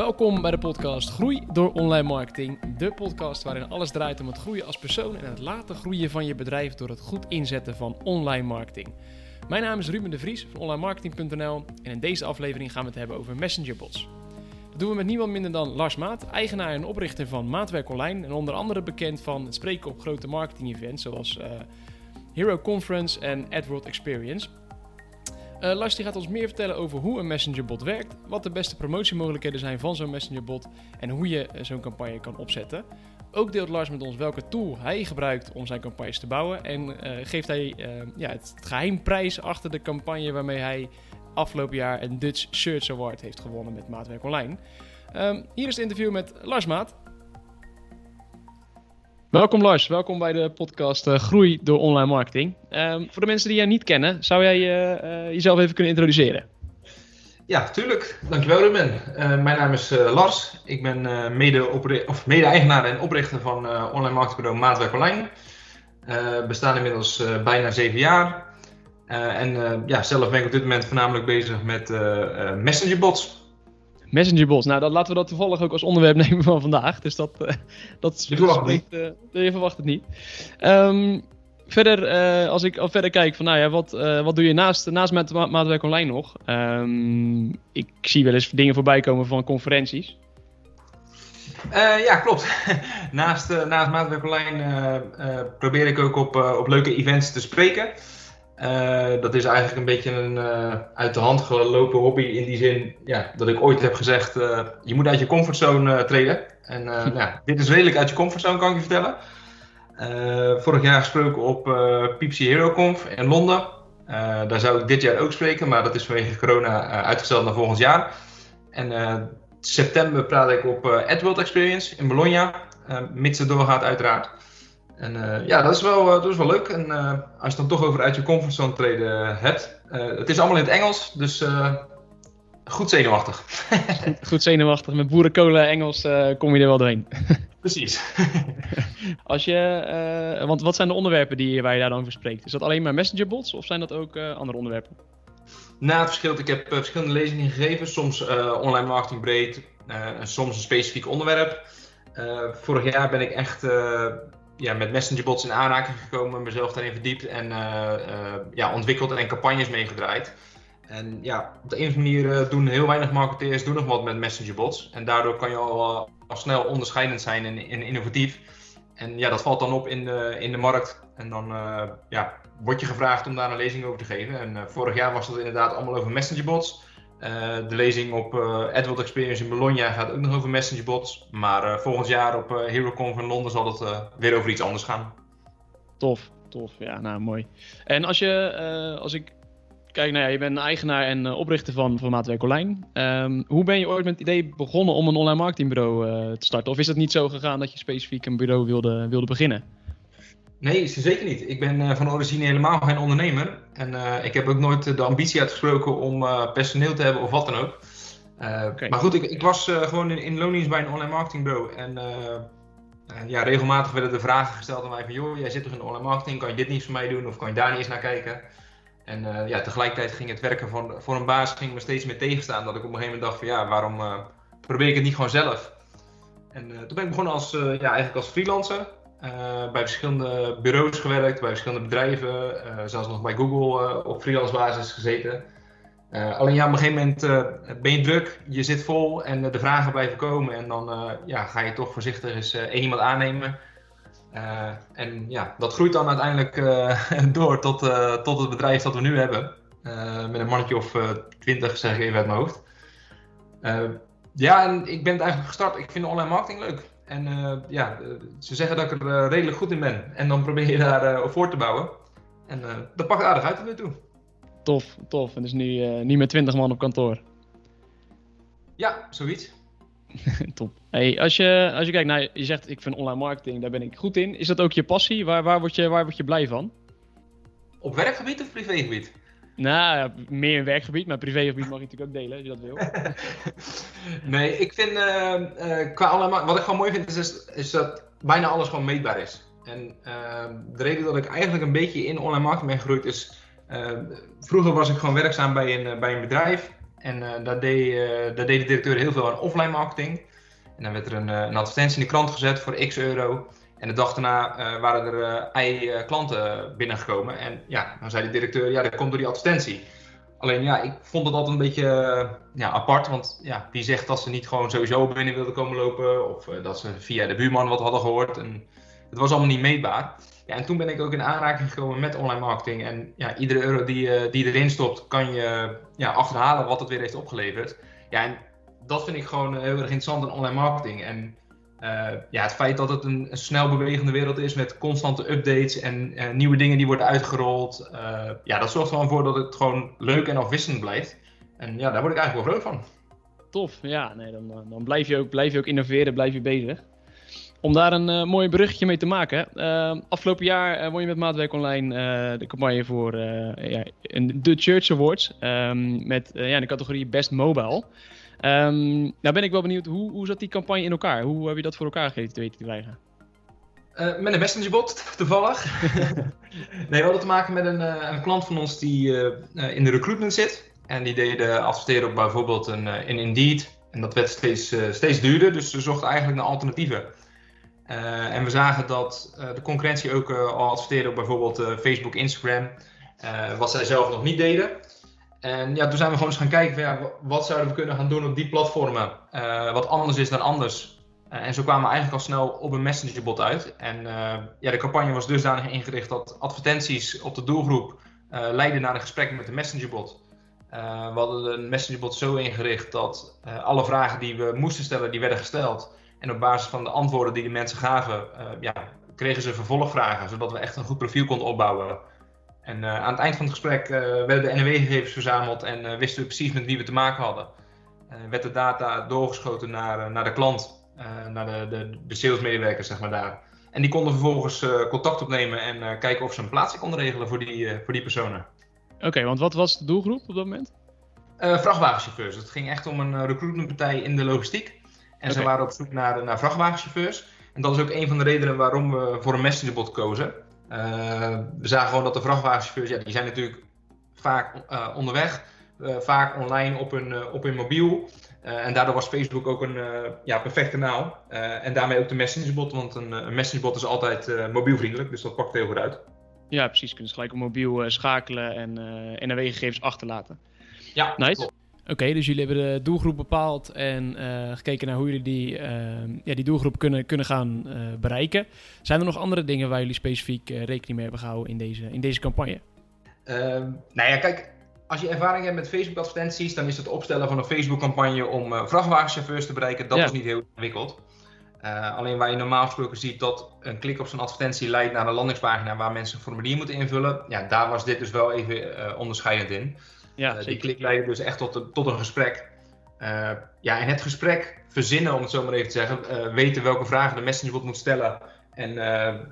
Welkom bij de podcast Groei door Online Marketing. De podcast waarin alles draait om het groeien als persoon en het laten groeien van je bedrijf door het goed inzetten van online marketing. Mijn naam is Ruben de Vries van onlinemarketing.nl en in deze aflevering gaan we het hebben over messengerbots. Dat doen we met niemand minder dan Lars Maat, eigenaar en oprichter van Maatwerk Online en onder andere bekend van het spreken op grote marketing-events zoals uh, Hero Conference en AdWorld Experience. Uh, Lars gaat ons meer vertellen over hoe een messengerbot werkt, wat de beste promotiemogelijkheden zijn van zo'n messengerbot en hoe je uh, zo'n campagne kan opzetten. Ook deelt Lars met ons welke tool hij gebruikt om zijn campagnes te bouwen en uh, geeft hij ja, het, het geheimprijs achter de campagne waarmee hij afgelopen jaar een Dutch Search Award heeft gewonnen met Maatwerk Online. Um, hier is het interview met Lars Maat. Welkom Lars, welkom bij de podcast uh, Groei door Online Marketing. Um, voor de mensen die jij niet kennen, zou jij uh, uh, jezelf even kunnen introduceren? Ja, tuurlijk. Dankjewel Ruben. mijn naam is Lars. Ik ben mede-eigenaar mede en oprichter van online marketingbureau Maatwerk Online. We bestaan inmiddels bijna zeven jaar. en ja, zelf ben ik op dit moment voornamelijk bezig met messengerbots. Messengerbots. Nou, dat laten we dat toevallig ook als onderwerp nemen van vandaag. Dus dat, uh, dat is. Je verwacht het niet. Uh, je verwacht het niet. Um, verder, uh, als ik al verder kijk van, nou ja, wat, wat doe je naast, naast met ma maatwerk online nog? Um, ik zie wel eens dingen voorbij komen van conferenties. ja, klopt. naast, naast maatwerk online probeer ik ook op, op leuke events te spreken. Uh, dat is eigenlijk een beetje een uh, uit de hand gelopen hobby in die zin ja, dat ik ooit heb gezegd, uh, je moet uit je comfortzone treden. En nou, ja, dit is redelijk uit je comfortzone kan ik je vertellen. vorig jaar gesproken op uh, Pipsy Hero Conf in Londen. daar zou ik dit jaar ook spreken, maar dat is vanwege corona uitgesteld naar volgend jaar. En september praat ik op AdWorld Experience in Bologna, mits het doorgaat uiteraard. En uh, ja, dat is, wel, uh, dat is wel leuk. En uh, als je dan toch over uit je comfortzone treden hebt. het is allemaal in het Engels, dus goed zenuwachtig. goed, zenuwachtig. Met boerenkolen Engels kom je er wel doorheen. Precies. als je, want wat zijn de onderwerpen die, waar je daar dan over spreekt? Is dat alleen maar messengerbots of zijn dat ook andere onderwerpen? Nou, het verschilt. Ik heb verschillende lezingen gegeven. Soms online marketing breed, en soms een specifiek onderwerp. vorig jaar ben ik echt ja, met messengerbots in aanraking gekomen, mezelf daarin verdiept en uh, uh, ja, ontwikkeld en campagnes meegedraaid. En ja, op de een of andere manier doen heel weinig marketeers doen nog wat met messengerbots. En daardoor kan je al, al snel onderscheidend zijn en, innovatief. En ja, dat valt dan op in de, in de markt. En dan ja, word je gevraagd om daar een lezing over te geven. En vorig jaar was dat inderdaad allemaal over messengerbots. Uh, de lezing op uh, Experience in Bologna gaat ook nog over messengerbots. Maar uh, volgend jaar op HeroConf in Londen zal het weer over iets anders gaan. Tof, tof. Ja, nou mooi. En als je, als ik kijk, nou ja, je bent eigenaar en oprichter van, van Maatwerk Online. Um, hoe ben je ooit met het idee begonnen om een online marketingbureau te starten? Of is het niet zo gegaan dat je specifiek een bureau wilde, wilde beginnen? Nee, zeker niet. Ik ben uh, van origine helemaal geen ondernemer. En uh, ik heb ook nooit de ambitie uitgesproken om uh, personeel te hebben of wat dan ook. Okay. Maar goed, ik, ik was gewoon in, in loondienst bij een online marketingbureau. En ja, regelmatig werden er vragen gesteld aan mij van... joh, jij zit toch in online marketing, kan je dit niet voor mij doen? Of kan je daar niet eens naar kijken? En ja, tegelijkertijd ging het werken van, voor een baas ging me steeds meer tegenstaan. Dat ik op een gegeven moment dacht van ja, waarom probeer ik het niet gewoon zelf? En toen ben ik begonnen als, ja, eigenlijk als freelancer. Uh, bij verschillende bureaus gewerkt, bij verschillende bedrijven, uh, zelfs nog bij Google uh, op freelance basis gezeten. alleen ja, op een gegeven moment ben je druk, je zit vol en de vragen blijven komen. En dan ja, ga je toch voorzichtig eens één iemand aannemen. en ja, dat groeit dan uiteindelijk door tot, tot het bedrijf dat we nu hebben. met een mannetje of twintig, zeg ik even uit mijn hoofd. ja, en ik ben het eigenlijk gestart. Ik vind online marketing leuk. En uh, ja, ze zeggen dat ik er uh, redelijk goed in ben. En dan probeer je daar uh, voor te bouwen. En dat pakt aardig uit tot nu toe. Tof, tof. En dus nu niet met 20 man op kantoor. Ja, zoiets. Top. Hey, als, je, als je kijkt naar, je zegt ik vind online marketing, daar ben ik goed in. Is dat ook je passie? Waar, waar, word, je, waar word je blij van? Op werkgebied of privégebied? Nou, meer in werkgebied, maar privégebied mag je natuurlijk ook delen als je dat wil. nee, ik vind uh, uh, qua allemaal, wat ik gewoon mooi vind is, is, dat bijna alles gewoon meetbaar is. En uh, de reden dat ik eigenlijk een beetje in online marketing ben gegroeid is, vroeger was ik gewoon werkzaam bij een, bij een bedrijf. En daar, deed, daar deed de directeur heel veel aan offline marketing. En dan werd er een, een advertentie in de krant gezet voor x euro. En de dag daarna waren er ei klanten binnengekomen. En ja, dan zei de directeur, ja, dat komt door die advertentie. Alleen ja, ik vond het altijd een beetje ja, apart. Want ja, die zegt dat ze niet gewoon sowieso binnen wilden komen lopen. Of dat ze via de buurman wat hadden gehoord. En het was allemaal niet meetbaar. Ja, en toen ben ik ook in aanraking gekomen met online marketing. En ja, iedere euro die, uh, die erin stopt, kan je ja, achterhalen wat het weer heeft opgeleverd. Ja, en dat vind ik gewoon heel erg interessant in online marketing. En uh, ja, het feit dat het een, snel bewegende wereld is met constante updates en uh, nieuwe dingen die worden uitgerold. ja, dat zorgt er gewoon voor dat het gewoon leuk en afwisselend blijft. En ja, daar word ik eigenlijk wel groot van. Tof, ja, nee, dan, dan blijf, je ook, blijf je ook innoveren, blijf je bezig. Om daar een mooi bruggetje mee te maken. Afgelopen jaar uh, won je met Maatwerk Online de campagne voor ja, de Church Awards. Um, met ja, de categorie Best Mobile. Um, nou ben ik wel benieuwd, hoe, hoe zat die campagne in elkaar? Hoe heb je dat voor elkaar te weten te krijgen? met een messengerbot, toevallig. nee, we hadden te maken met een, een klant van ons die in de recruitment zit. En die deden adverteren op bijvoorbeeld een, in Indeed. En dat werd steeds, steeds duurder, dus ze zochten eigenlijk naar alternatieven. En we zagen dat de concurrentie ook al adverteerde op bijvoorbeeld Facebook, Instagram, wat zij zelf nog niet deden. En ja, toen zijn we gewoon eens gaan kijken wat zouden we kunnen gaan doen op die platformen, wat anders is dan anders. en zo kwamen we eigenlijk al snel op een messengerbot uit. En ja, de campagne was dusdanig ingericht dat advertenties op de doelgroep leidden naar een gesprek met de messengerbot. we hadden een messengerbot zo ingericht dat alle vragen die we moesten stellen, die werden gesteld. En op basis van de antwoorden die de mensen gaven, ja, kregen ze vervolgvragen, zodat we echt een goed profiel konden opbouwen. En uh, aan het eind van het gesprek uh, werden de NW-gegevens verzameld en wisten we precies met wie we te maken hadden. werd de data doorgeschoten naar, naar de klant, naar de, de, de salesmedewerkers, zeg maar daar. En die konden vervolgens contact opnemen en kijken of ze een plaatsing konden regelen voor die, voor die personen. Oké, want wat was de doelgroep op dat moment? vrachtwagenchauffeurs. Het ging echt om een recruitmentpartij in de logistiek. En ze waren op zoek naar, naar vrachtwagenchauffeurs. En dat is ook een van de redenen waarom we voor een messengerbot kozen. Uh, we zagen gewoon dat de vrachtwagenchauffeurs, ja, die zijn natuurlijk vaak uh, onderweg, uh, vaak online op hun, op hun mobiel. en daardoor was Facebook ook een ja, perfect kanaal. en daarmee ook de messengerbot, want een, een messengerbot is altijd mobielvriendelijk, dus dat pakt heel goed uit. Ja, precies. Kunnen ze gelijk op mobiel schakelen en NRW-gegevens achterlaten. Ja, nice. Klopt. Oké, dus jullie hebben de doelgroep bepaald en uh, gekeken naar hoe jullie die, uh, ja, die doelgroep kunnen, kunnen gaan uh, bereiken. Zijn er nog andere dingen waar jullie specifiek rekening mee hebben gehouden in deze, in deze campagne? Ehm, nou ja, kijk, als je ervaring hebt met Facebook-advertenties, dan is het opstellen van een Facebook-campagne om vrachtwagenchauffeurs te bereiken, dat ja. is niet heel ingewikkeld. alleen waar je normaal gesproken ziet dat een klik op zo'n advertentie leidt naar een landingspagina waar mensen een formulier moeten invullen, ja, daar was dit dus wel even onderscheidend in. Ja, uh, die klik leidde dus echt tot, tot een gesprek. Uh, ja, en het gesprek verzinnen, om het zo maar even te zeggen, uh, weten welke vragen de messengerbot moet stellen en,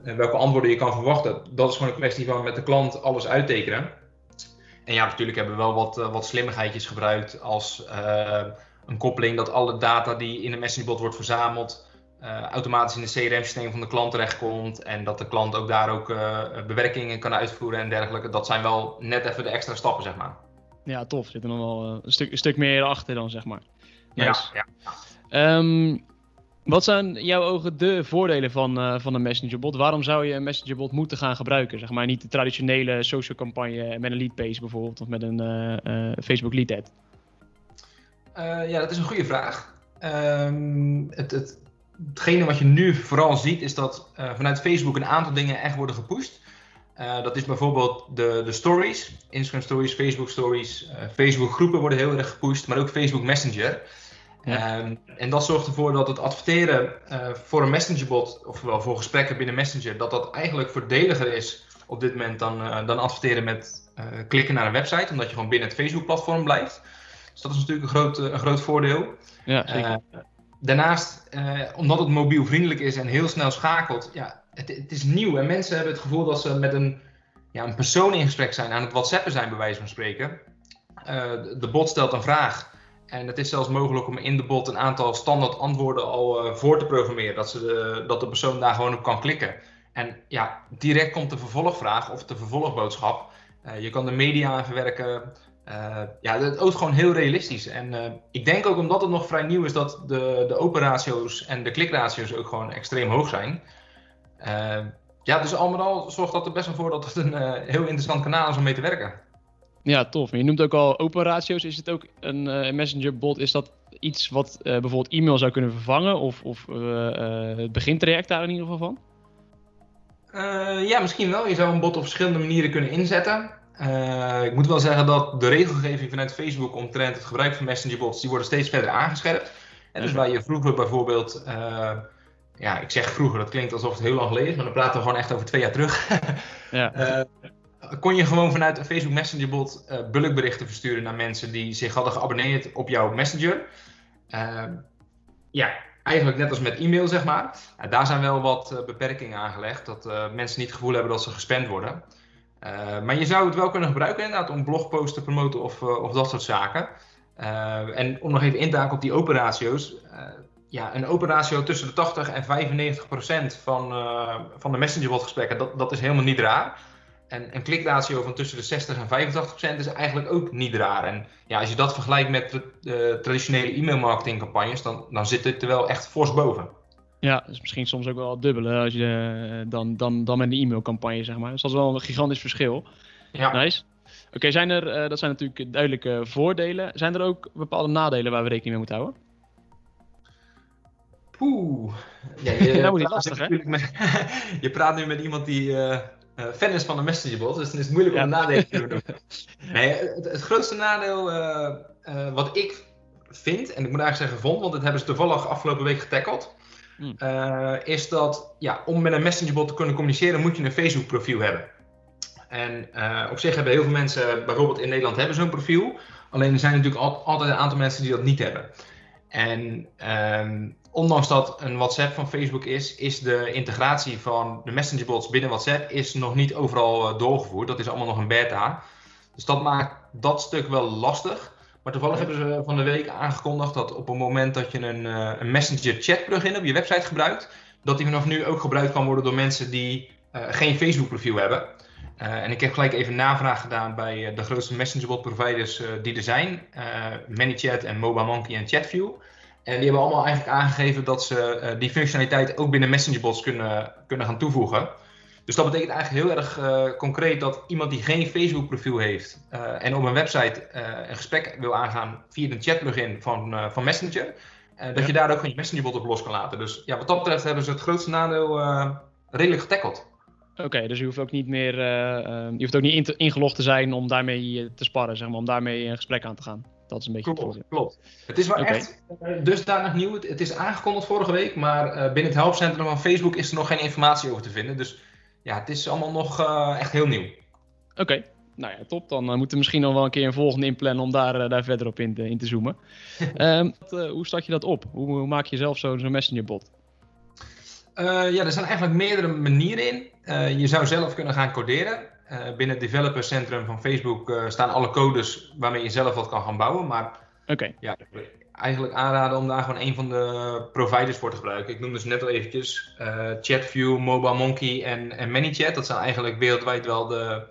en, welke antwoorden je kan verwachten. Dat is gewoon een kwestie van met de klant alles uittekenen. En ja, natuurlijk hebben we wel wat, wat slimmigheidjes gebruikt als een koppeling dat alle data die in de messengerbot wordt verzameld, automatisch in het CRM-systeem van de klant terechtkomt. En dat de klant ook daar ook bewerkingen kan uitvoeren en dergelijke. Dat zijn wel net even de extra stappen, zeg maar ja, tof. Er zit er nog wel eh, een stuk, een stuk meer achter dan, zeg maar. Nice. Ja, ja. Um, wat zijn jouw ogen de voordelen van, uh, van een messengerbot? Waarom zou je een messengerbot moeten gaan gebruiken? Zeg maar niet de traditionele social campagne met een lead page bijvoorbeeld, of met een uh, Facebook lead ad. ja, dat is een goede vraag. Um, het, het, hetgene wat je nu vooral ziet, is dat vanuit Facebook een aantal dingen echt worden gepusht. Uh, dat is bijvoorbeeld de, de stories, Instagram stories, Facebook stories, uh, Facebook groepen worden heel erg gepusht, maar ook Facebook Messenger. Ja. Um, en dat zorgt ervoor dat het adverteren uh, voor een messengerbot, ofwel voor gesprekken binnen Messenger, dat dat eigenlijk voordeliger is op dit moment dan, dan adverteren met klikken naar een website, omdat je gewoon binnen het Facebook-platform blijft. Dus dat is natuurlijk een groot, een groot voordeel. Ja, zeker. daarnaast, omdat het mobielvriendelijk is en heel snel schakelt, ja, het, het, is nieuw en mensen hebben het gevoel dat ze met een, ja, een persoon in gesprek zijn, aan het WhatsAppen zijn, bij wijze van spreken. Uh, de bot stelt een vraag. En het is zelfs mogelijk om in de bot een aantal standaard antwoorden al uh, voor te programmeren. Dat, ze de, dat de persoon daar gewoon op kan klikken. En ja, direct komt de vervolgvraag of de vervolgboodschap. Uh, je kan de media aan verwerken. ja, het oogt gewoon heel realistisch. En ik denk ook omdat het nog vrij nieuw is dat de, de open ratio's en de klikratio's ook gewoon extreem hoog zijn. Ja, dus al met al zorgt dat er best wel voor dat het een heel interessant kanaal is om mee te werken. Ja, tof. je noemt ook al open ratio's. Is het ook een messenger bot? Is dat iets wat bijvoorbeeld e-mail zou kunnen vervangen? Of, of het begintraject daar in ieder geval van? Uh, ja, misschien wel. Je zou een bot op verschillende manieren kunnen inzetten. Uh, ik moet wel zeggen dat de regelgeving vanuit Facebook omtrent het gebruik van messengerbots, die worden steeds verder aangescherpt. En dus waar je vroeger bijvoorbeeld, uh, ja, ik zeg vroeger, dat klinkt alsof het heel lang geleden is, maar dan praten we gewoon echt over twee jaar terug. ja. kon je gewoon vanuit een Facebook Messengerbot bulkberichten versturen naar mensen die zich hadden geabonneerd op jouw Messenger. ja, eigenlijk net als met e-mail, zeg maar. daar zijn wel wat beperkingen aangelegd, dat mensen niet het gevoel hebben dat ze gespamd worden. Maar je zou het wel kunnen gebruiken inderdaad om blogposts te promoten of, of dat soort zaken. en om nog even in te haken op die operatio's. Ja, een operatio tussen de 80 en 95 procent van, van de messengerbot gesprekken, dat, dat is helemaal niet raar. En een klikratio van tussen de 60 en 85 procent is eigenlijk ook niet raar. En ja, als je dat vergelijkt met de traditionele e-mailmarketing campagnes, dan, dan zit het er wel echt fors boven. Ja, dus misschien soms ook wel dubbele als je, uh, dan, dan, dan met een e-mailcampagne, zeg maar. Dus dat is wel een gigantisch verschil. Ja. Nice. Oké, zijn er, uh, dat zijn natuurlijk duidelijke voordelen. Zijn er ook bepaalde nadelen waar we rekening mee moeten houden? Poeh. Ja, je, nou, niet lastig, hè? je praat nu met iemand die, uh, uh, fan is van de messengerbot, dus dan is het moeilijk om een nadeel te doen. Nee, het, het grootste nadeel uh, uh, wat ik vind, en ik moet eigenlijk zeggen vond, want dat hebben ze toevallig afgelopen week getackeld, hmm. is dat ja, om met een messengerbot te kunnen communiceren moet je een Facebook profiel hebben. En op zich hebben heel veel mensen, bijvoorbeeld in Nederland, hebben zo'n profiel. Alleen er zijn natuurlijk al, altijd een aantal mensen die dat niet hebben. En um, ondanks dat een WhatsApp van Facebook is, is de integratie van de messengerbots binnen WhatsApp is nog niet overal uh, doorgevoerd. Dat is allemaal nog een beta. Dus dat maakt dat stuk wel lastig. Maar toevallig hebben ze van de week aangekondigd dat op het moment dat je een, uh, een Messenger chat plugin op je website gebruikt, dat die vanaf nu ook gebruikt kan worden door mensen die uh, geen Facebook profiel hebben. en ik heb gelijk even navraag gedaan bij de grootste messengerbot providers die er zijn. ManyChat en MobileMonkey en ChatView. En die hebben allemaal eigenlijk aangegeven dat ze uh, die functionaliteit ook binnen messengerbots kunnen, kunnen gaan toevoegen. Dus dat betekent eigenlijk heel erg uh, concreet dat iemand die geen Facebook profiel heeft uh, en op een website een gesprek wil aangaan via een chatplugin van, van Messenger, dat je daar ook gewoon je messengerbot op los kan laten. Dus ja, wat dat betreft hebben ze het grootste nadeel redelijk getackeld. Oké, dus je hoeft ook niet meer, je hoeft ook niet ingelogd te zijn om daarmee te sparren, zeg maar, om daarmee een gesprek aan te gaan. Dat is een beetje klopt, het klopt. Het is wel echt uh, dusdanig nieuw. Het, is aangekondigd vorige week, maar uh, binnen het helpcentrum van Facebook is er nog geen informatie over te vinden. Dus ja, het is allemaal nog uh, echt heel nieuw. Oké, nou ja, top. Dan moeten we misschien nog wel een keer een volgende inplannen om daar, daar verder op in te, in te zoomen. um, hoe start je dat op? Hoe, hoe maak je zelf zo'n zo messengerbot? ja, er zijn eigenlijk meerdere manieren in. je zou zelf kunnen gaan coderen. Uh, binnen het developercentrum van Facebook uh, staan alle codes waarmee je zelf wat kan gaan bouwen. Maar okay. ja, eigenlijk aanraden om daar gewoon een van de providers voor te gebruiken. Ik noemde ze net al eventjes. Uh, ChatView, MobileMonkey en, en ManyChat. Dat zijn eigenlijk wereldwijd wel de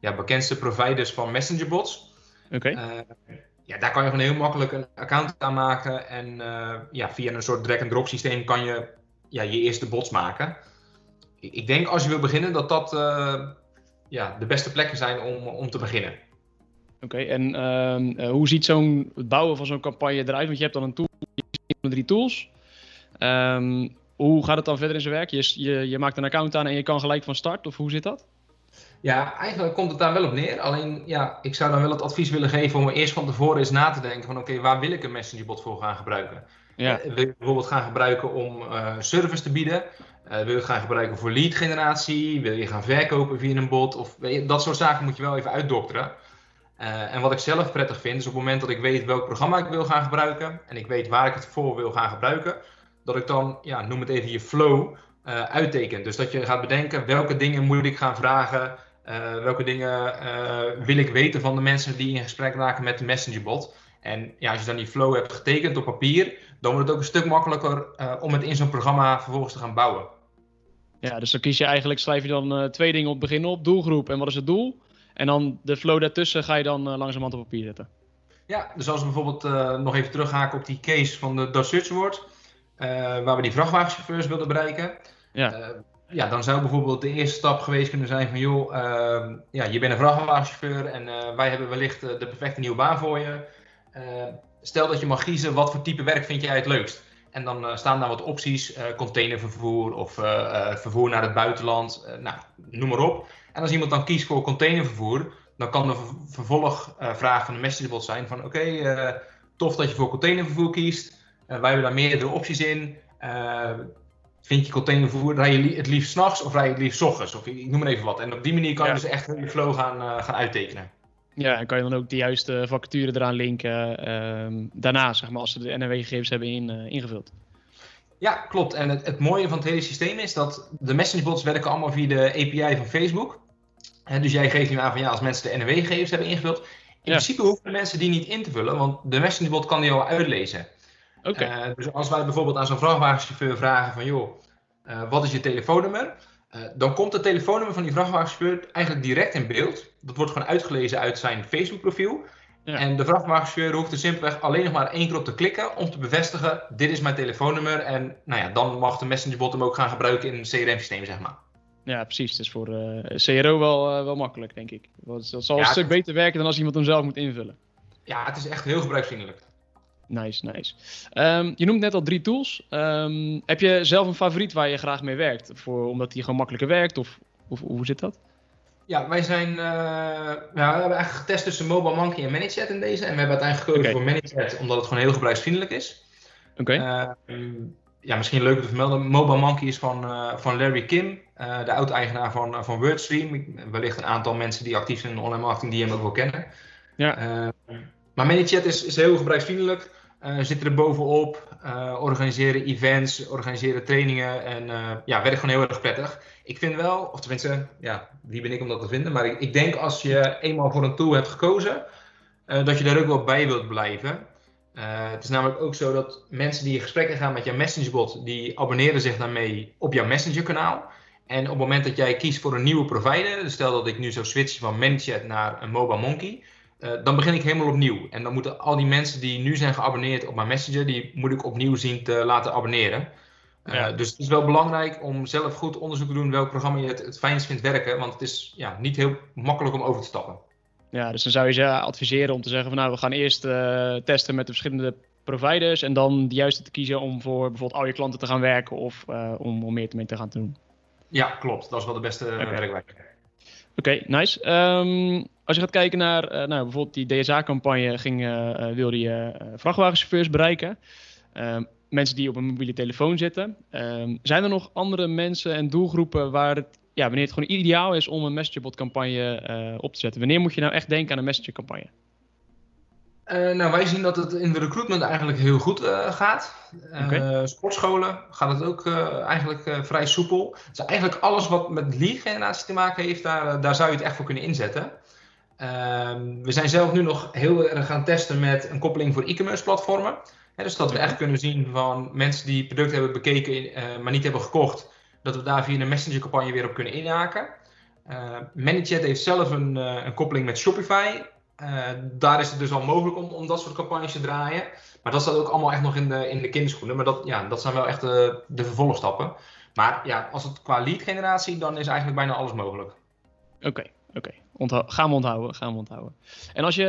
ja, bekendste providers van messengerbots. Oké. ja, daar kan je gewoon heel makkelijk een account aanmaken. En ja, via een soort drag-and-drop systeem kan je ja, je eerste bots maken. Ik, ik denk als je wil beginnen dat dat ja, de beste plekken zijn om, om te beginnen. Oké, en ehm, eh, hoe ziet zo'n het bouwen van zo'n campagne eruit? Want je hebt dan een tool, drie tools. Um, hoe gaat het dan verder in zijn werk? Je, je, je maakt een account aan en je kan gelijk van start, of hoe zit dat? Ja, eigenlijk komt het daar wel op neer. Alleen, ja, ik zou dan wel het advies willen geven om eerst van tevoren eens na te denken van oké, waar wil ik een messengerbot voor gaan gebruiken? Ja. Uh, wil je bijvoorbeeld gaan gebruiken om uh, service te bieden? Uh, wil je gaan gebruiken voor lead generatie? Wil je gaan verkopen via een bot? Of, dat soort zaken moet je wel even uitdokteren. Uh, en wat ik zelf prettig vind, is op het moment dat ik weet welk programma ik wil gaan gebruiken en ik weet waar ik het voor wil gaan gebruiken, dat ik dan, ja, noem het even je flow, uh, uitteken. Dus dat je gaat bedenken welke dingen moet ik gaan vragen, welke dingen wil ik weten van de mensen die in gesprek raken met de messengerbot. En ja, als je dan die flow hebt getekend op papier, dan wordt het ook een stuk makkelijker om het in zo'n programma vervolgens te gaan bouwen. Ja, dus dan kies je eigenlijk, schrijf je dan uh, twee dingen op het begin op. Doelgroep en wat is het doel? En dan de flow daartussen ga je dan uh, langzamerhand op papier zetten. Ja, dus als we bijvoorbeeld nog even terughaken op die case van de Dutch Search Award, waar we die vrachtwagenchauffeurs wilden bereiken. Ja ja, dan zou bijvoorbeeld de eerste stap geweest kunnen zijn van joh, uh, ja, je bent een vrachtwagenchauffeur en uh, wij hebben wellicht uh, de perfecte nieuwe baan voor je. Ehm, stel dat je mag kiezen wat voor type werk vind jij het leukst. En dan eh, staan daar wat opties, containervervoer of vervoer naar het buitenland, nou, noem maar op. En als iemand dan kiest voor containervervoer, dan kan de vervolgvraag van de messagebot zijn van oké, tof dat je voor containervervoer kiest. wij hebben daar meerdere opties in vind je containervervoer, rij je het liefst s'nachts of rij je het liefst s ochtends? Of ik noem maar even wat. En op die manier kan je dus echt je flow gaan, gaan uittekenen. Ja, en kan je dan ook de juiste vacature eraan linken uh, daarna, zeg maar, als ze de NRW-gegevens hebben in, uh, ingevuld. Ja, klopt. En het, het, mooie van het hele systeem is dat de messengerbots werken allemaal via de API van Facebook. En dus jij geeft nu aan van ja, als mensen de NRW-gegevens hebben ingevuld. In principe hoeven mensen die niet in te vullen, want de messengerbot kan die al uitlezen. Uh, dus als wij bijvoorbeeld aan zo'n vrachtwagenchauffeur vragen van joh, uh, wat is je telefoonnummer? Uh, dan komt het telefoonnummer van die vrachtwagenchauffeur eigenlijk direct in beeld. Dat wordt gewoon uitgelezen uit zijn Facebook profiel. Ja. En de vrachtwagenchauffeur hoeft er simpelweg alleen nog maar één keer op te klikken om te bevestigen, dit is mijn telefoonnummer. En nou ja, dan mag de messengerbot hem ook gaan gebruiken in een CRM-systeem, zeg maar. Ja, precies. Het is voor CRO wel, wel makkelijk, denk ik. Dat zal een stuk beter werken dan als iemand hem zelf moet invullen. Ja, het is echt heel gebruiksvriendelijk. Nice, nice. Um, je noemt net al drie tools. Um, heb je zelf een favoriet waar je graag mee werkt? Voor, omdat die gewoon makkelijker werkt? Of, of hoe zit dat? Ja, wij zijn, uh, we hebben eigenlijk getest tussen Mobile Monkey en ManyChat in deze. En we hebben uiteindelijk gekozen okay. voor ManyChat omdat het gewoon heel gebruiksvriendelijk is. Oké. Okay. Uh, ja, misschien leuk om te vermelden. Mobile Monkey is van, uh, van Larry Kim, uh, de oud-eigenaar van, van WordStream. Wellicht een aantal mensen die actief zijn in online marketing die hem ook wel kennen. Ja. Maar ManyChat is, is heel gebruiksvriendelijk. Uh, zitten er bovenop, uh, organiseren events, organiseren trainingen en uh, ja, werkt gewoon heel erg prettig. Ik vind wel, of tenminste, ja, wie ben ik om dat te vinden, maar ik, ik denk als je eenmaal voor een tool hebt gekozen, dat je daar ook wel bij wilt blijven. het is namelijk ook zo dat mensen die in gesprekken gaan met jouw messengerbot, die abonneren zich daarmee op jouw messengerkanaal. En op het moment dat jij kiest voor een nieuwe provider, dus stel dat ik nu zou switchen van ManyChat naar een Mobile Monkey, uh, dan begin ik helemaal opnieuw. En dan moeten al die mensen die nu zijn geabonneerd op mijn Messenger, die moet ik opnieuw zien te laten abonneren. Uh, Dus het is wel belangrijk om zelf goed onderzoek te doen welk programma je het, het fijnst vindt werken. Want het is ja, niet heel makkelijk om over te stappen. Ja, dus dan zou je ze adviseren om te zeggen van nou, we gaan eerst uh, testen met de verschillende providers. En dan de juiste te kiezen om voor bijvoorbeeld al je klanten te gaan werken of om, om meer mee te gaan doen. Ja, klopt. Dat is wel de beste okay. werkwijze. Oké, nice. Um, als je gaat kijken naar uh, nou, bijvoorbeeld die DSA-campagne, ging, uh, wilde je vrachtwagenchauffeurs bereiken. Ehm, mensen die op een mobiele telefoon zitten. Um, zijn er nog andere mensen en doelgroepen waar het, ja, wanneer het gewoon ideaal is om een messengerbot-campagne op te zetten? Wanneer moet je nou echt denken aan een messenger-campagne? Uh, nou, wij zien dat het in de recruitment eigenlijk heel goed uh, gaat. Uh, okay. Sportscholen gaat het ook eigenlijk vrij soepel. Dus eigenlijk alles wat met lead generatie te maken heeft, daar, daar zou je het echt voor kunnen inzetten. Ehm, we zijn zelf nu nog heel erg gaan testen met een koppeling voor e-commerce platformen. dus dat we echt kunnen zien van mensen die producten hebben bekeken, maar niet hebben gekocht, dat we daar via een messenger campagne weer op kunnen inhaken. Uh, ManyChat heeft zelf een, een koppeling met Shopify. Uh, daar is het dus al mogelijk om, om dat soort campagnes te draaien. Maar dat staat ook allemaal echt nog in de, in de kinderschoenen. Maar dat, ja, dat zijn wel echt de, de vervolgstappen. Maar ja, als het qua lead generatie, dan is eigenlijk bijna alles mogelijk. Oké, oké. Okay. Gaan we onthouden, gaan we onthouden. En als je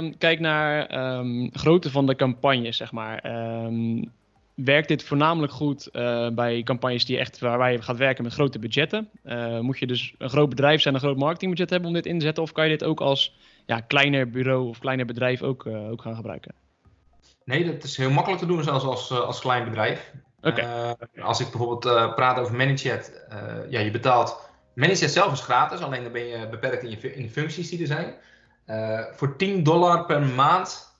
um, kijkt naar um, grootte van de campagnes, zeg maar. Um, werkt dit voornamelijk goed uh, bij campagnes die echt, waar, waar je gaat werken met grote budgetten? Uh, moet je dus een groot bedrijf zijn, een groot marketingbudget hebben om dit in te zetten? Of kan je dit ook als ja, kleiner bureau of kleiner bedrijf ook, uh, ook gaan gebruiken? Nee, dat is heel makkelijk te doen zelfs als, als klein bedrijf. Okay. als ik bijvoorbeeld praat over ManyChat, ja, je betaalt... ManyChat zelf is gratis, alleen dan ben je beperkt in, je, in de functies die er zijn. voor 10 dollar per maand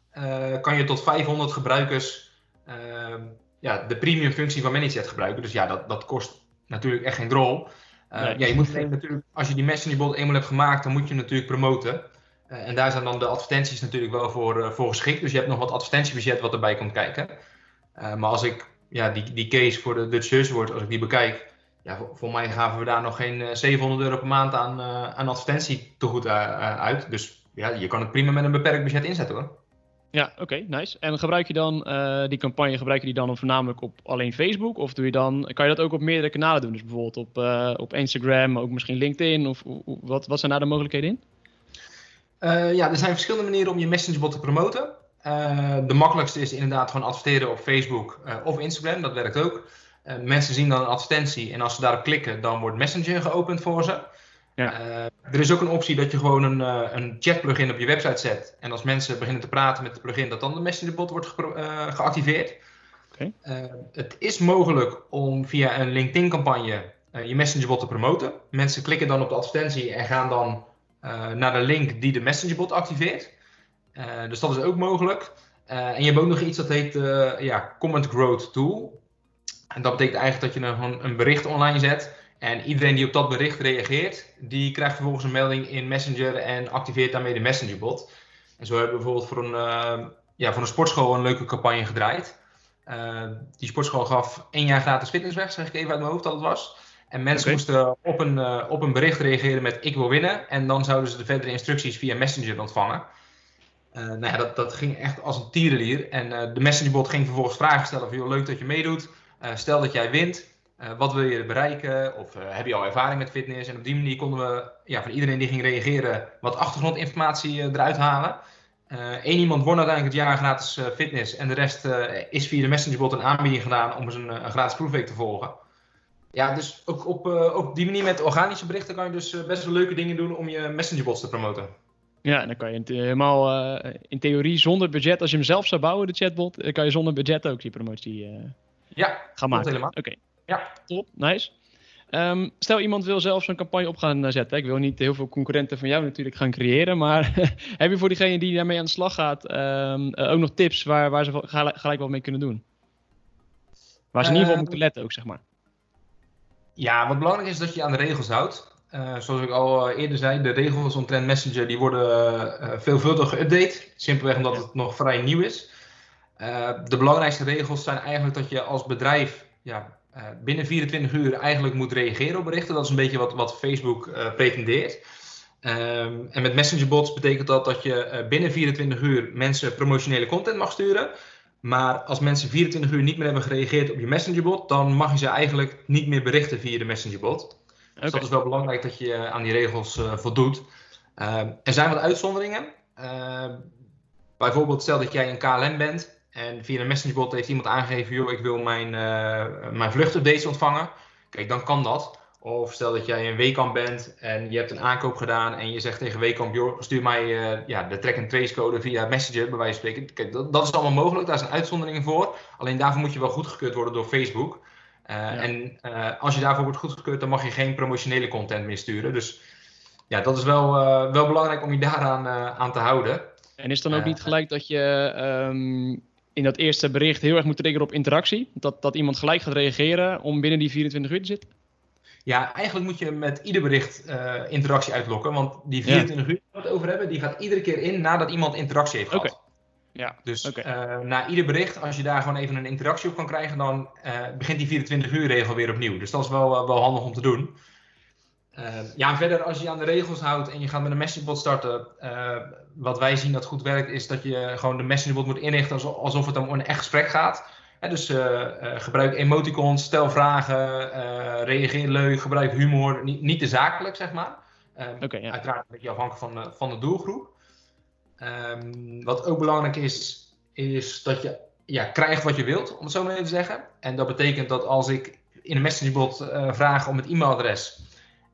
kan je tot 500 gebruikers ja, de premium functie van ManyChat gebruiken. Dus ja, dat, dat kost natuurlijk echt geen drol. Uh, nee. ja, je moet natuurlijk, als je die messengerbot eenmaal hebt gemaakt, dan moet je natuurlijk promoten. Uh, en daar zijn dan de advertenties natuurlijk wel voor, uh, voor geschikt. Dus je hebt nog wat advertentiebudget wat erbij komt kijken. maar als ik ja, die, die case voor de Dutch Search Award, als ik die bekijk, ja, voor, voor, mij gaven we daar nog geen 700 euro per maand aan, aan advertentie te goed uit. Dus ja, je kan het prima met een beperkt budget inzetten hoor. Ja, oké, nice. En gebruik je dan uh, die campagne, gebruik je die dan voornamelijk op alleen Facebook? Of doe je dan, kan je dat ook op meerdere kanalen doen? Dus bijvoorbeeld op, uh, op Instagram, maar ook misschien LinkedIn? Of wat, wat zijn daar de mogelijkheden in? Uh, ja, er zijn verschillende manieren om je messengerbot te promoten. de makkelijkste is inderdaad gewoon adverteren op Facebook of Instagram, dat werkt ook. Mensen zien dan een advertentie en als ze daarop klikken, dan wordt Messenger geopend voor ze. Ja. Eh, er is ook een optie dat je gewoon een, uh, een chat plugin op je website zet. En als mensen beginnen te praten met de plugin, dat dan de messengerbot wordt geactiveerd. Okay. het is mogelijk om via een LinkedIn campagne je messengerbot te promoten. Mensen klikken dan op de advertentie en gaan dan naar de link die de messengerbot activeert. dus dat is ook mogelijk. en je hebt ook nog iets dat heet ja, Comment Growth Tool. En dat betekent eigenlijk dat je een, een bericht online zet en iedereen die op dat bericht reageert, die krijgt vervolgens een melding in Messenger en activeert daarmee de Messengerbot. En zo hebben we bijvoorbeeld voor een, uh, ja, voor een sportschool een leuke campagne gedraaid. Uh, die sportschool gaf één jaar gratis fitness weg, zeg ik even uit mijn hoofd dat het was. En mensen moesten op een, uh, op een bericht reageren met ik wil winnen. En dan zouden ze de verdere instructies via Messenger ontvangen. nou ja, dat, dat ging echt als een tierenlier. En de Messengerbot ging vervolgens vragen stellen van joh, leuk dat je meedoet. Stel dat jij wint. Eh, wat wil je bereiken? Of eh, heb je al ervaring met fitness? En op die manier konden we ja, van iedereen die ging reageren wat achtergrondinformatie eh, eruit halen. Eén iemand won uiteindelijk het jaar gratis fitness en de rest is via de Messengerbot een aanbieding gedaan om eens een, gratis proefweek te volgen. Ja, dus ook op, op die manier met organische berichten kan je dus best wel leuke dingen doen om je Messengerbots te promoten. Ja, en dan kan je helemaal in theorie zonder budget, als je hem zelf zou bouwen, de chatbot, kan je zonder budget ook die promotie ja, gaan maken. helemaal. Oké. Ja. Top, nice. Um, stel iemand wil zelf zo'n campagne op gaan zetten. Ik wil niet heel veel concurrenten van jou natuurlijk gaan creëren. Maar heb je voor diegene die daarmee aan de slag gaat um, ook nog tips waar, waar ze gelijk wat mee kunnen doen? Waar ze in ieder geval moeten letten ook, zeg maar. Ja, wat belangrijk is dat je aan de regels houdt. Uh, zoals ik al eerder zei, de regels omtrent Messenger die worden uh, veelvuldig geüpdate. Simpelweg omdat het nog vrij nieuw is. Uh, de belangrijkste regels zijn eigenlijk dat je als bedrijf ja, uh, binnen 24 uur eigenlijk moet reageren op berichten. Dat is een beetje wat, wat Facebook uh, pretendeert. Um, en met messengerbots betekent dat dat je binnen 24 uur mensen promotionele content mag sturen. Maar als mensen 24 uur niet meer hebben gereageerd op je messengerbot, dan mag je ze eigenlijk niet meer berichten via de messengerbot. Okay. Dus dat is wel belangrijk dat je aan die regels voldoet. Ehm, er zijn wat uitzonderingen. Ehm, bijvoorbeeld stel dat jij een KLM bent en via een messengerbot heeft iemand aangegeven, joh, ik wil mijn, uh, mijn vluchtupdates ontvangen. Kijk, dan kan dat. Of stel dat jij een Weekamp bent en je hebt een aankoop gedaan en je zegt tegen Weekamp, joh, stuur mij uh, ja, de track and trace code via Messenger, bij wijze van spreken. Kijk, dat, dat, is allemaal mogelijk, daar zijn uitzonderingen voor. Alleen daarvoor moet je wel goedgekeurd worden door Facebook. Uh, ja. En als je daarvoor wordt goedgekeurd, dan mag je geen promotionele content meer sturen. Dus ja, dat is wel, wel belangrijk om je daaraan aan te houden. En is dan ook niet gelijk dat je um, in dat eerste bericht heel erg moet triggeren op interactie. Dat, dat iemand gelijk gaat reageren om binnen die 24 uur te zitten? Ja, eigenlijk moet je met ieder bericht uh, interactie uitlokken. Want die 24 ja. uur waar we het over hebben, die gaat iedere keer in nadat iemand interactie heeft gehad. Okay. Ja, dus okay. uh, na ieder bericht, als je daar gewoon even een interactie op kan krijgen, dan uh, begint die 24 uur regel weer opnieuw. Dus dat is wel, wel handig om te doen. Uh, ja, verder als je aan de regels houdt en je gaat met een messengerbot starten, uh, wat wij zien dat goed werkt, is dat je gewoon de messengerbot moet inrichten alsof het om een echt gesprek gaat. Dus uh, gebruik emoticons, stel vragen, reageer leuk, gebruik humor, niet, niet te zakelijk, zeg maar. Okay, ja. Uiteraard een beetje afhankelijk van, van de doelgroep. Um, wat ook belangrijk is, is dat je ja, krijgt wat je wilt, om het zo maar even te zeggen. En dat betekent dat als ik in een messengerbot vraag om het e-mailadres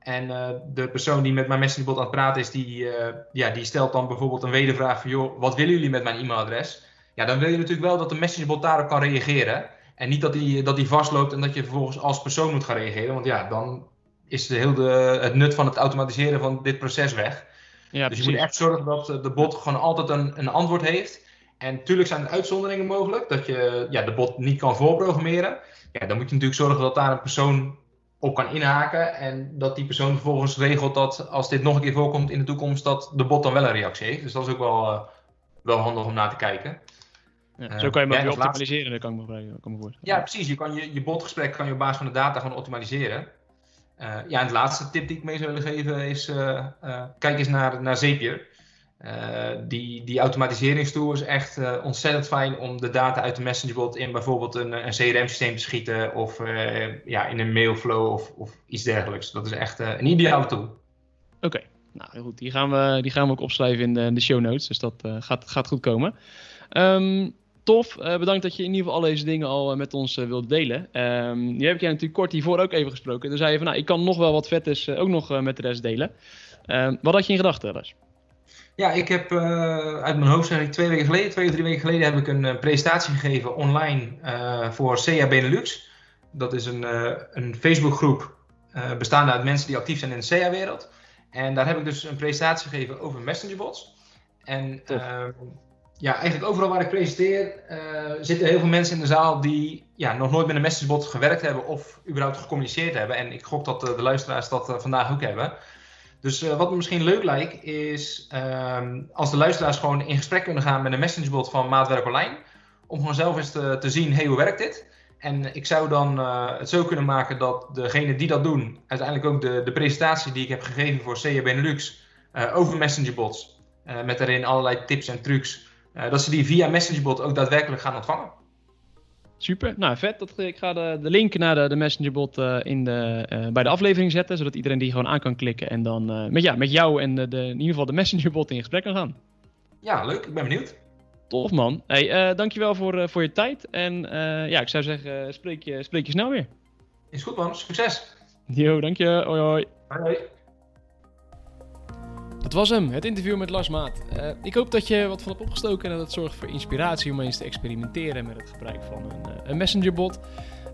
en uh, de persoon die met mijn messengerbot aan het praten is, die, uh, ja, die stelt dan bijvoorbeeld een wedervraag van, joh, wat willen jullie met mijn e-mailadres? Ja, dan wil je natuurlijk wel dat de messengerbot daarop kan reageren. En niet dat die, dat die vastloopt en dat je vervolgens als persoon moet gaan reageren. Want ja, dan is de, heel de, het nut van het automatiseren van dit proces weg. Ja, dus je moet echt zorgen dat de bot gewoon altijd een, een antwoord heeft. En natuurlijk zijn er uitzonderingen mogelijk, dat je ja, de bot niet kan voorprogrammeren. Ja, dan moet je natuurlijk zorgen dat daar een persoon op kan inhaken. En dat die persoon vervolgens regelt dat als dit nog een keer voorkomt in de toekomst, dat de bot dan wel een reactie heeft. Dus dat is ook wel, uh, wel handig om naar te kijken. Ja, zo kan je hem ook optimaliseren, dat kan ik me, kan me voorstellen. Ja, precies. Je kan je, je botgesprek kan je op basis van de data gewoon optimaliseren. ja, en de laatste tip die ik mee zou willen geven is: kijk eens naar, naar Zapier. Die, die automatiseringstool is echt ontzettend fijn om de data uit de Messengerbot in bijvoorbeeld een, een CRM-systeem te schieten of ja, in een mailflow of, of iets dergelijks. Dat is echt een ideale tool. Oké, nou goed, die gaan, we, die gaan we ook opschrijven in de, de show notes, dus dat gaat, gaat goed komen. Um, tof. Bedankt dat je in ieder geval al deze dingen al met ons wilde delen. Um, nu heb ik jij natuurlijk kort hiervoor ook even gesproken. Toen zei je van, nou, ik kan nog wel wat vettes ook nog met de rest delen. Um, wat had je in gedachten, Ras? Ja, ik heb uit mijn hoofd, eigenlijk twee weken geleden, twee of drie weken geleden, heb ik een presentatie gegeven online voor CA Benelux. Dat is een, een Facebookgroep bestaande uit mensen die actief zijn in de CA-wereld. En daar heb ik dus een presentatie gegeven over messengerbots. En ja, eigenlijk overal waar ik presenteer zitten heel veel mensen in de zaal die ja, nog nooit met een messagebot gewerkt hebben of überhaupt gecommuniceerd hebben. En ik gok dat de luisteraars dat vandaag ook hebben. Dus wat me misschien leuk lijkt is ehm, als de luisteraars gewoon in gesprek kunnen gaan met een messengerbot van Maatwerk Online. Om gewoon zelf eens te, te zien, hey, hoe werkt dit? En ik zou dan het zo kunnen maken dat degenen die dat doen, uiteindelijk ook de, de presentatie die ik heb gegeven voor CA Benelux over messengerbots, met daarin allerlei tips en trucs, uh, dat ze die via Messengerbot ook daadwerkelijk gaan ontvangen. Super, nou vet. Dat, ik ga de, de link naar de, de Messengerbot uh, in de, uh, bij de aflevering zetten, zodat iedereen die gewoon aan kan klikken en dan met, ja, met jou en de, de, in ieder geval de Messengerbot in gesprek kan gaan. Ja, leuk. Ik ben benieuwd. Tof man. Hey, dankjewel voor, voor je tijd en ja, ik zou zeggen, spreek je, spreek je snel weer. Is goed man, succes. Jo, dank je. Hoi hoi. Hoi. Dat was hem, het interview met Lars Maat. Uh, ik hoop dat je wat van hebt opgestoken en dat het zorgt voor inspiratie om eens te experimenteren met het gebruik van een, uh, een messengerbot.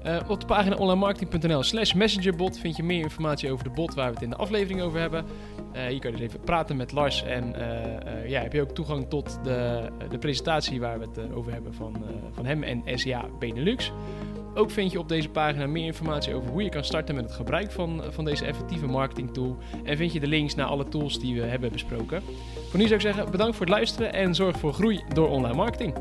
Uh, op de pagina onlinemarketing.nl slash messengerbot vind je meer informatie over de bot waar we het in de aflevering over hebben. hier kan je dus even praten met Lars en ja, heb je ook toegang tot de, de presentatie waar we het over hebben van, van hem en SEA Benelux. Ook vind je op deze pagina meer informatie over hoe je kan starten met het gebruik van, van deze effectieve marketing tool. En vind je de links naar alle tools die we hebben besproken. Voor nu zou ik zeggen bedankt voor het luisteren en zorg voor groei door online marketing.